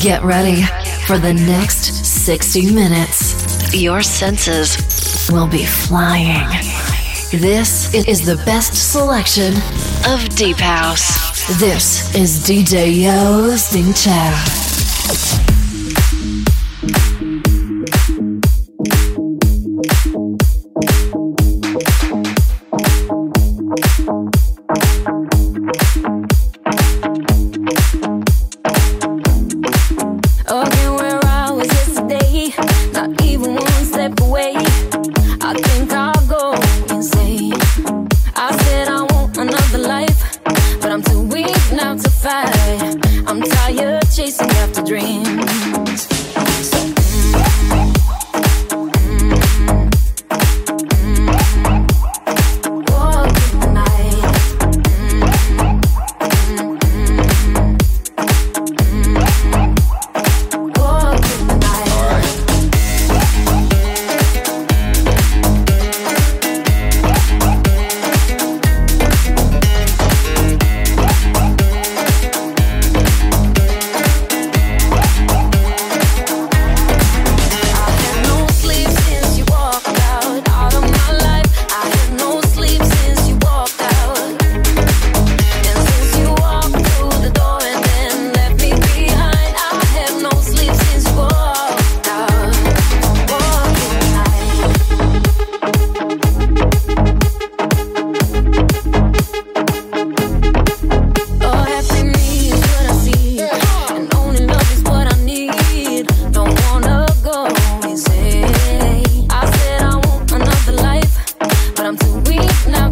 Get ready for the next 60 minutes. Your senses will be flying. This is the best selection of Deep House. This is DJ Yo Chow.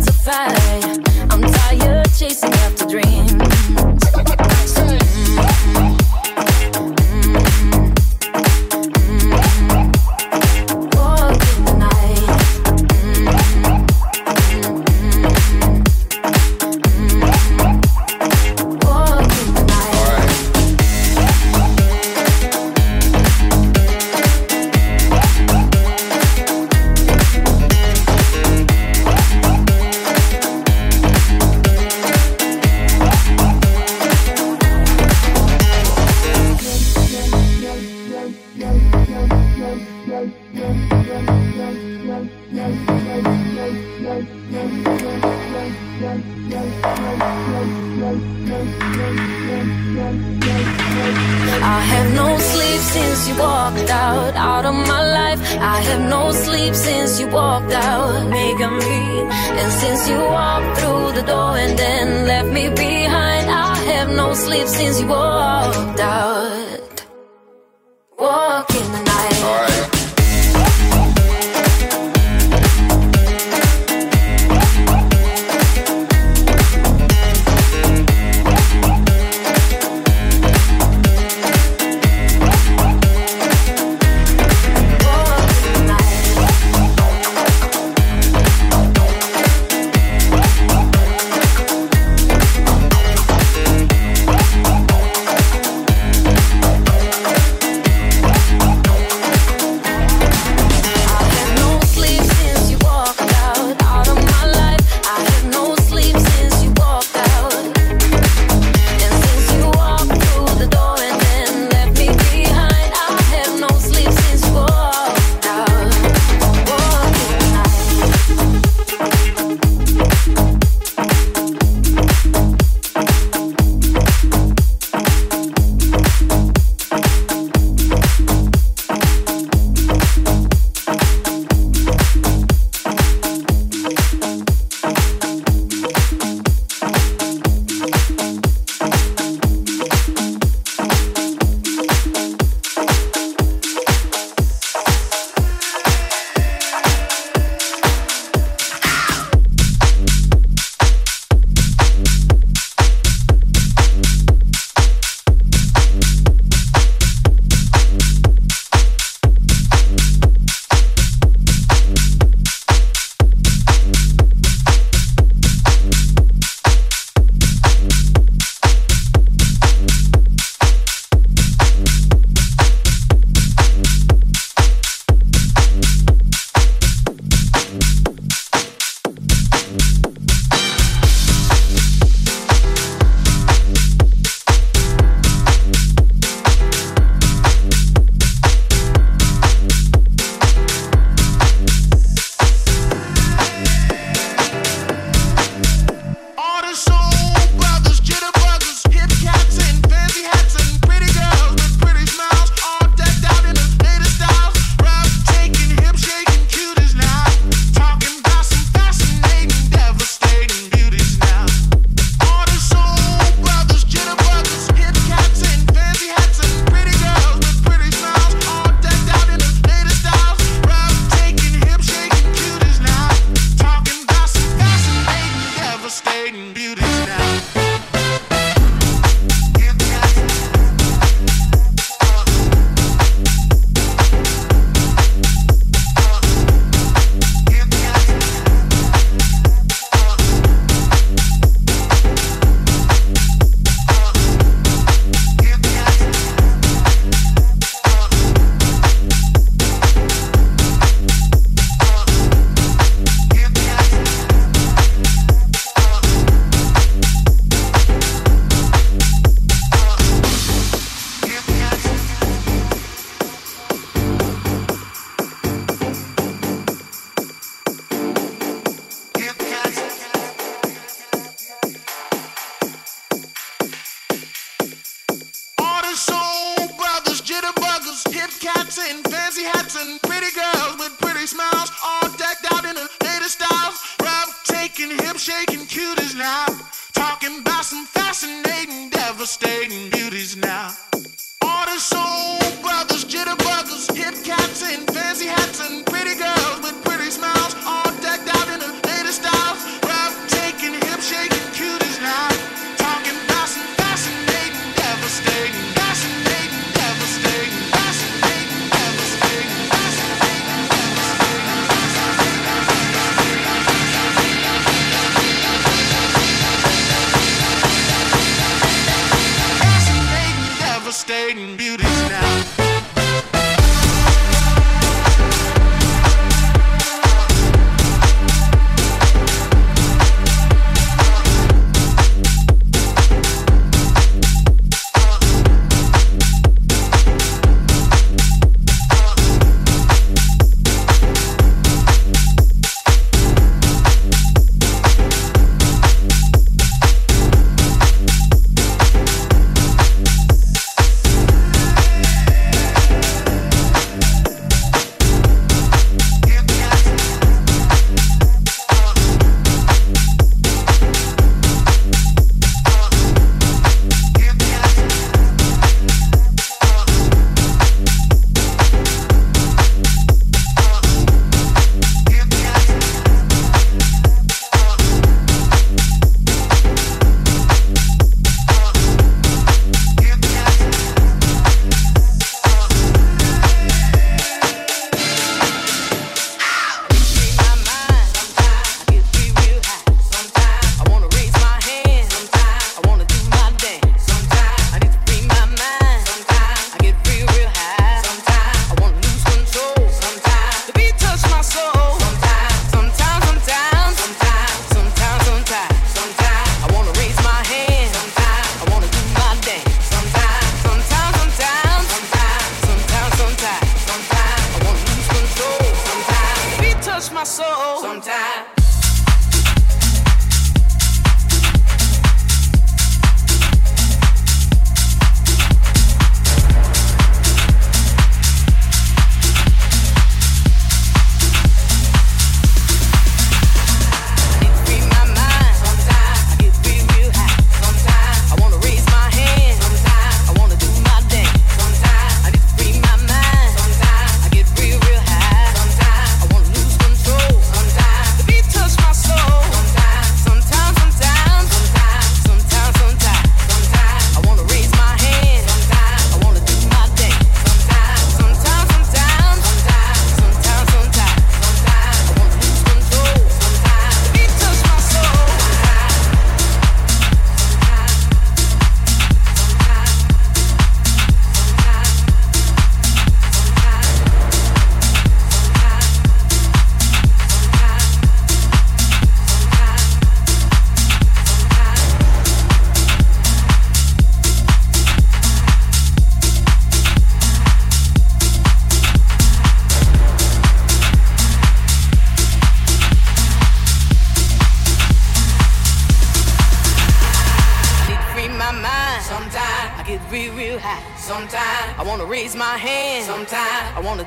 to fight. I'm tired chasing after dreams.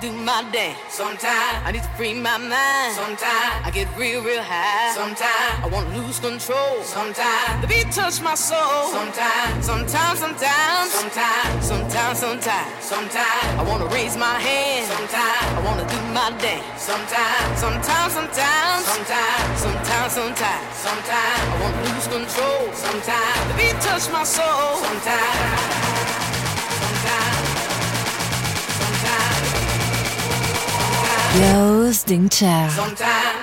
My dance. Sometimes I need to free my mind. Sometimes I get real, real high. Sometimes I won't lose control. Sometimes the beat touch my soul. Sometimes, sometimes, sometimes, sometimes, sometimes, sometimes, sometimes. I wanna raise my hand. Sometimes, I wanna do my dance. Sometimes, sometimes, sometimes, sometimes, sometimes, sometimes, sometimes. I wanna lose control. Sometimes, the beat touch my soul. Sometimes, Yo, Sting Sometimes.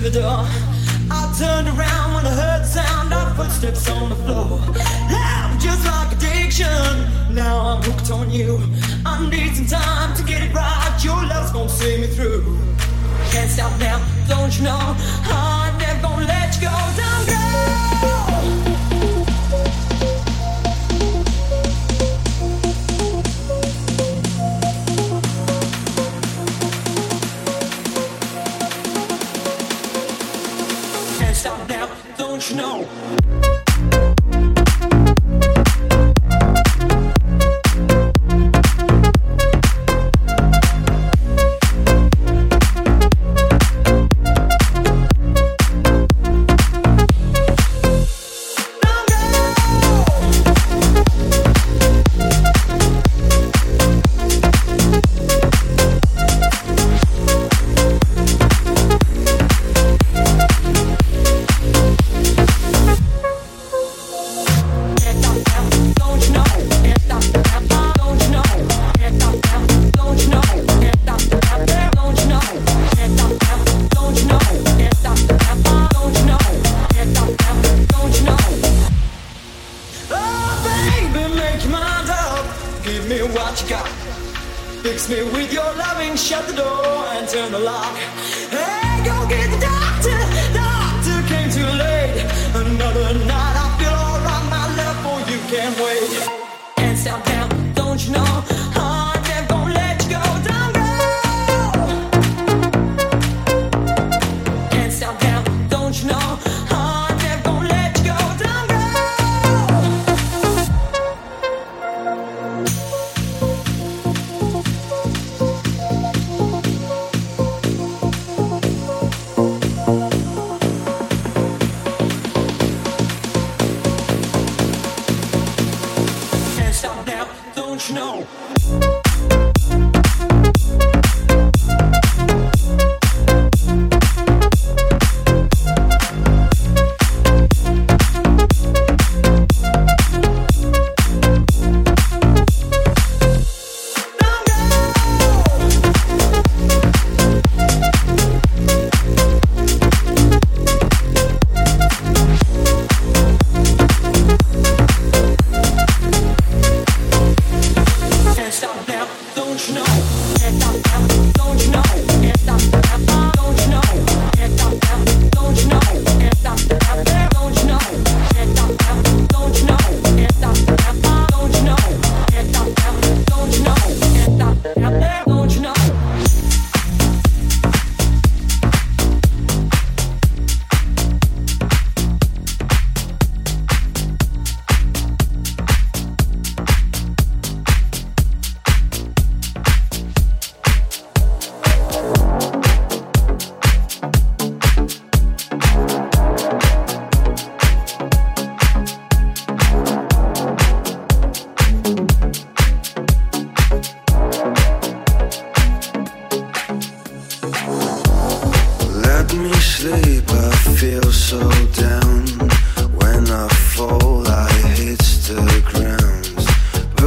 through the door. I turned around when I heard sound of footsteps on the floor. Love just like addiction. Now I'm hooked on you. I need some time to get it right. Your love's gonna see me through. Can't stop now, don't you know? I'm never gonna let you go. Don't go.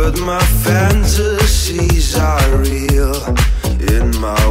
but my fantasies are real in my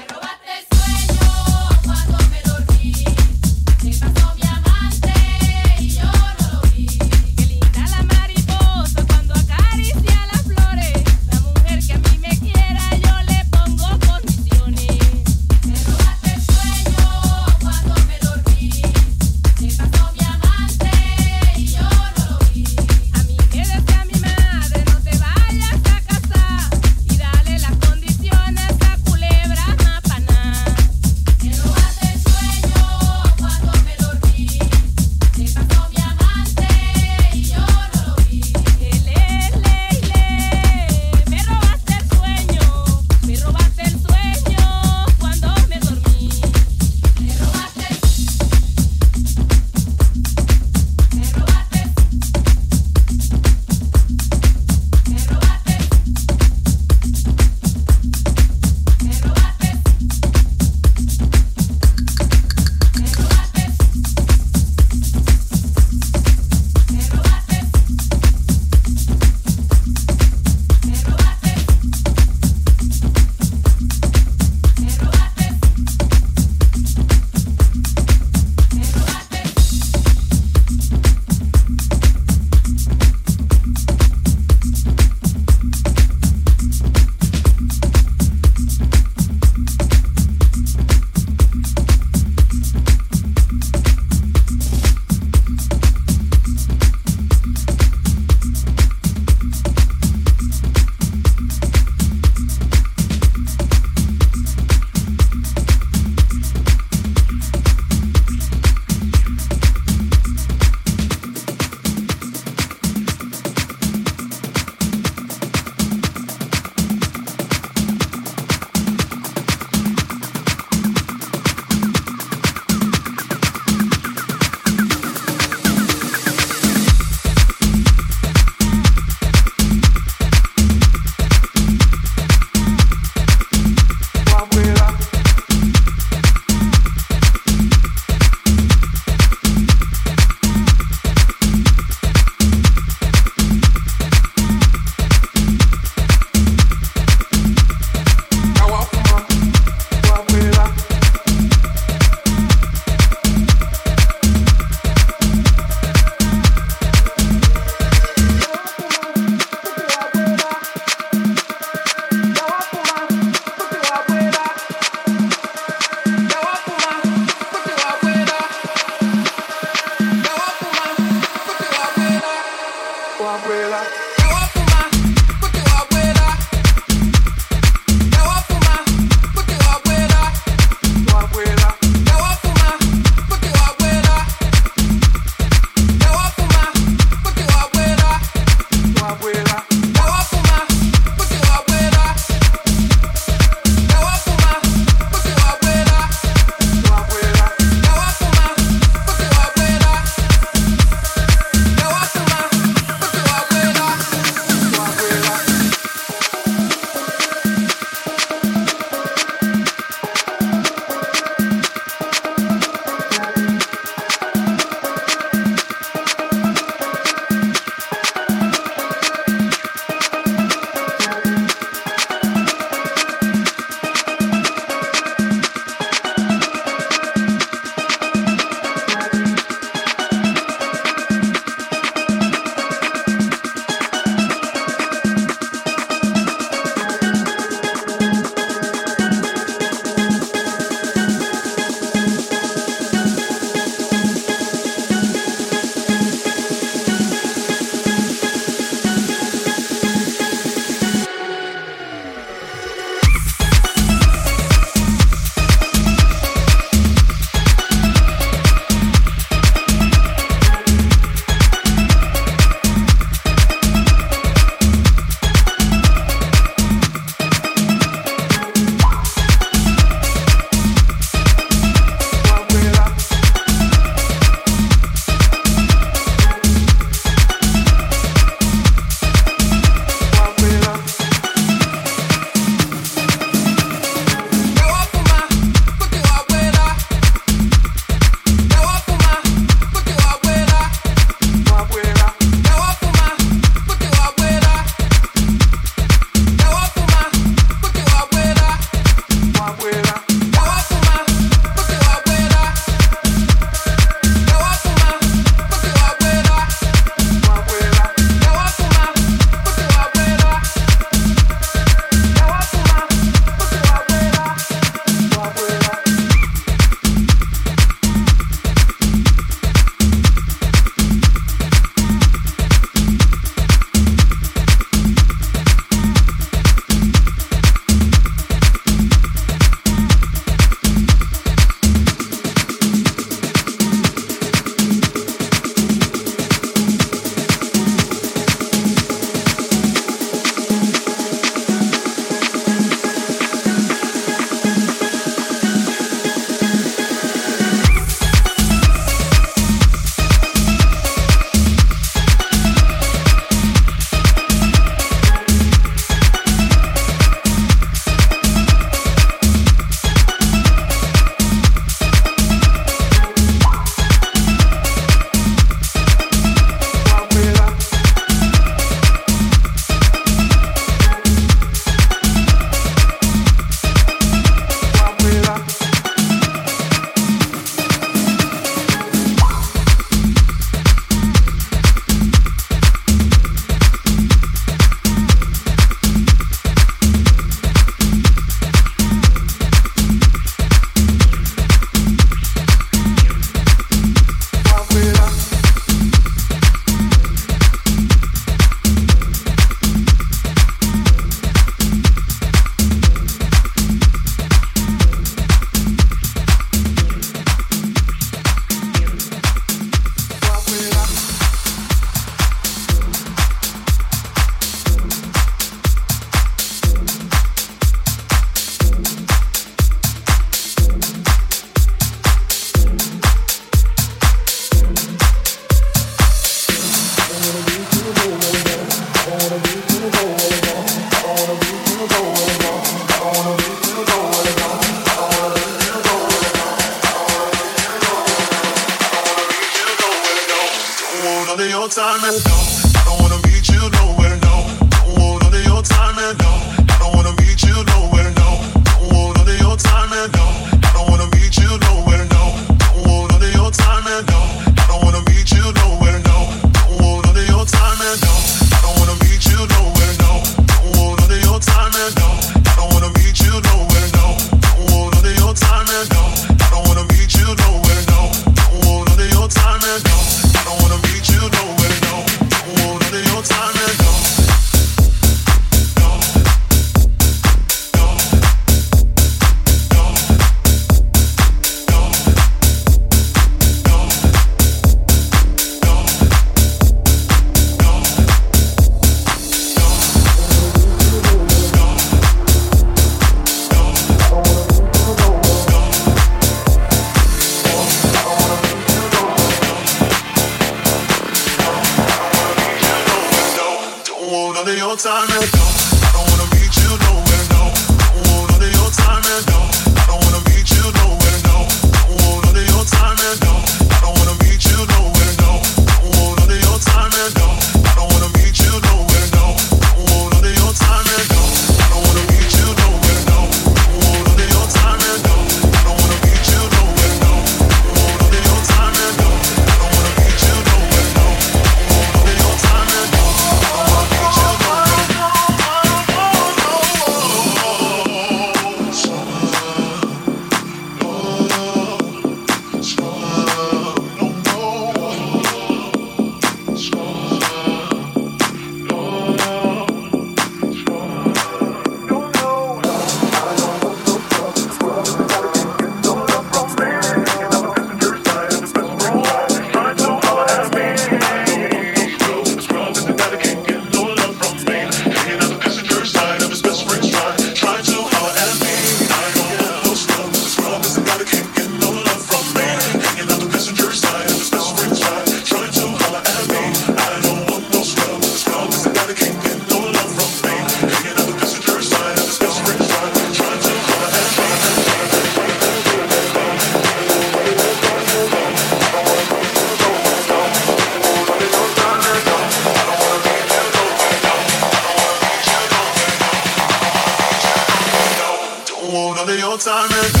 Bye.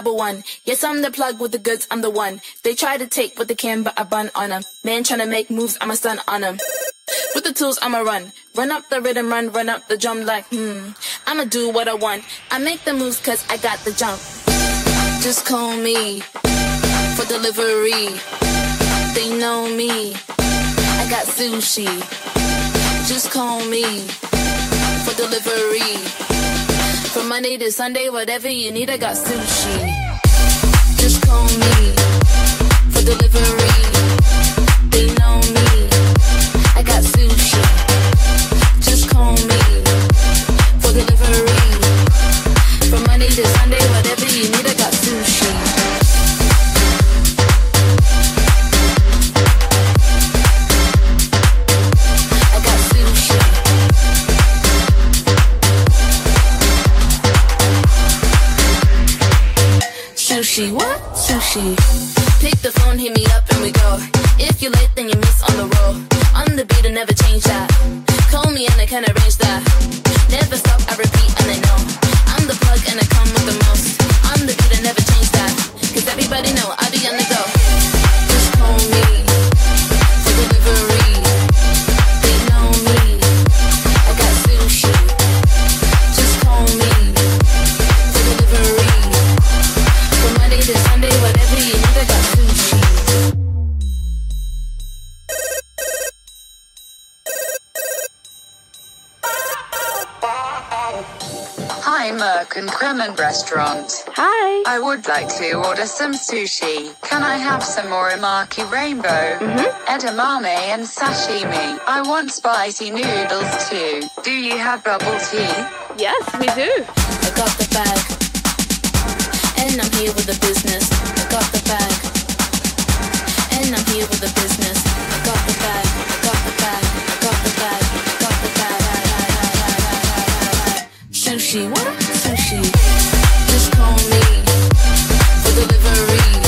Double one. Yes, I'm the plug with the goods, I'm the one. They try to take what they can, but I bun on them. Man trying to make moves, I'm a stun on them. With the tools, I'ma run. Run up the rhythm, run, run up the drum like, hmm. I'ma do what I want. I make the moves cause I got the jump. Just call me for delivery. They know me. I got sushi. Just call me for delivery. From Monday to Sunday, whatever you need, I got sushi. Just call me for delivery. They know me. Would like to order some sushi. Can I have some morimaki rainbow, mm-hmm. edamame, and sashimi? I want spicy noodles too. Do you have bubble tea? Yes, we do. I got the bag. And I'm here with the business. I got the bag. And I'm here with the business. I got the bag. I got the bag. I got the bag. I got the bag. Sushi, what? Sushi. Delivery.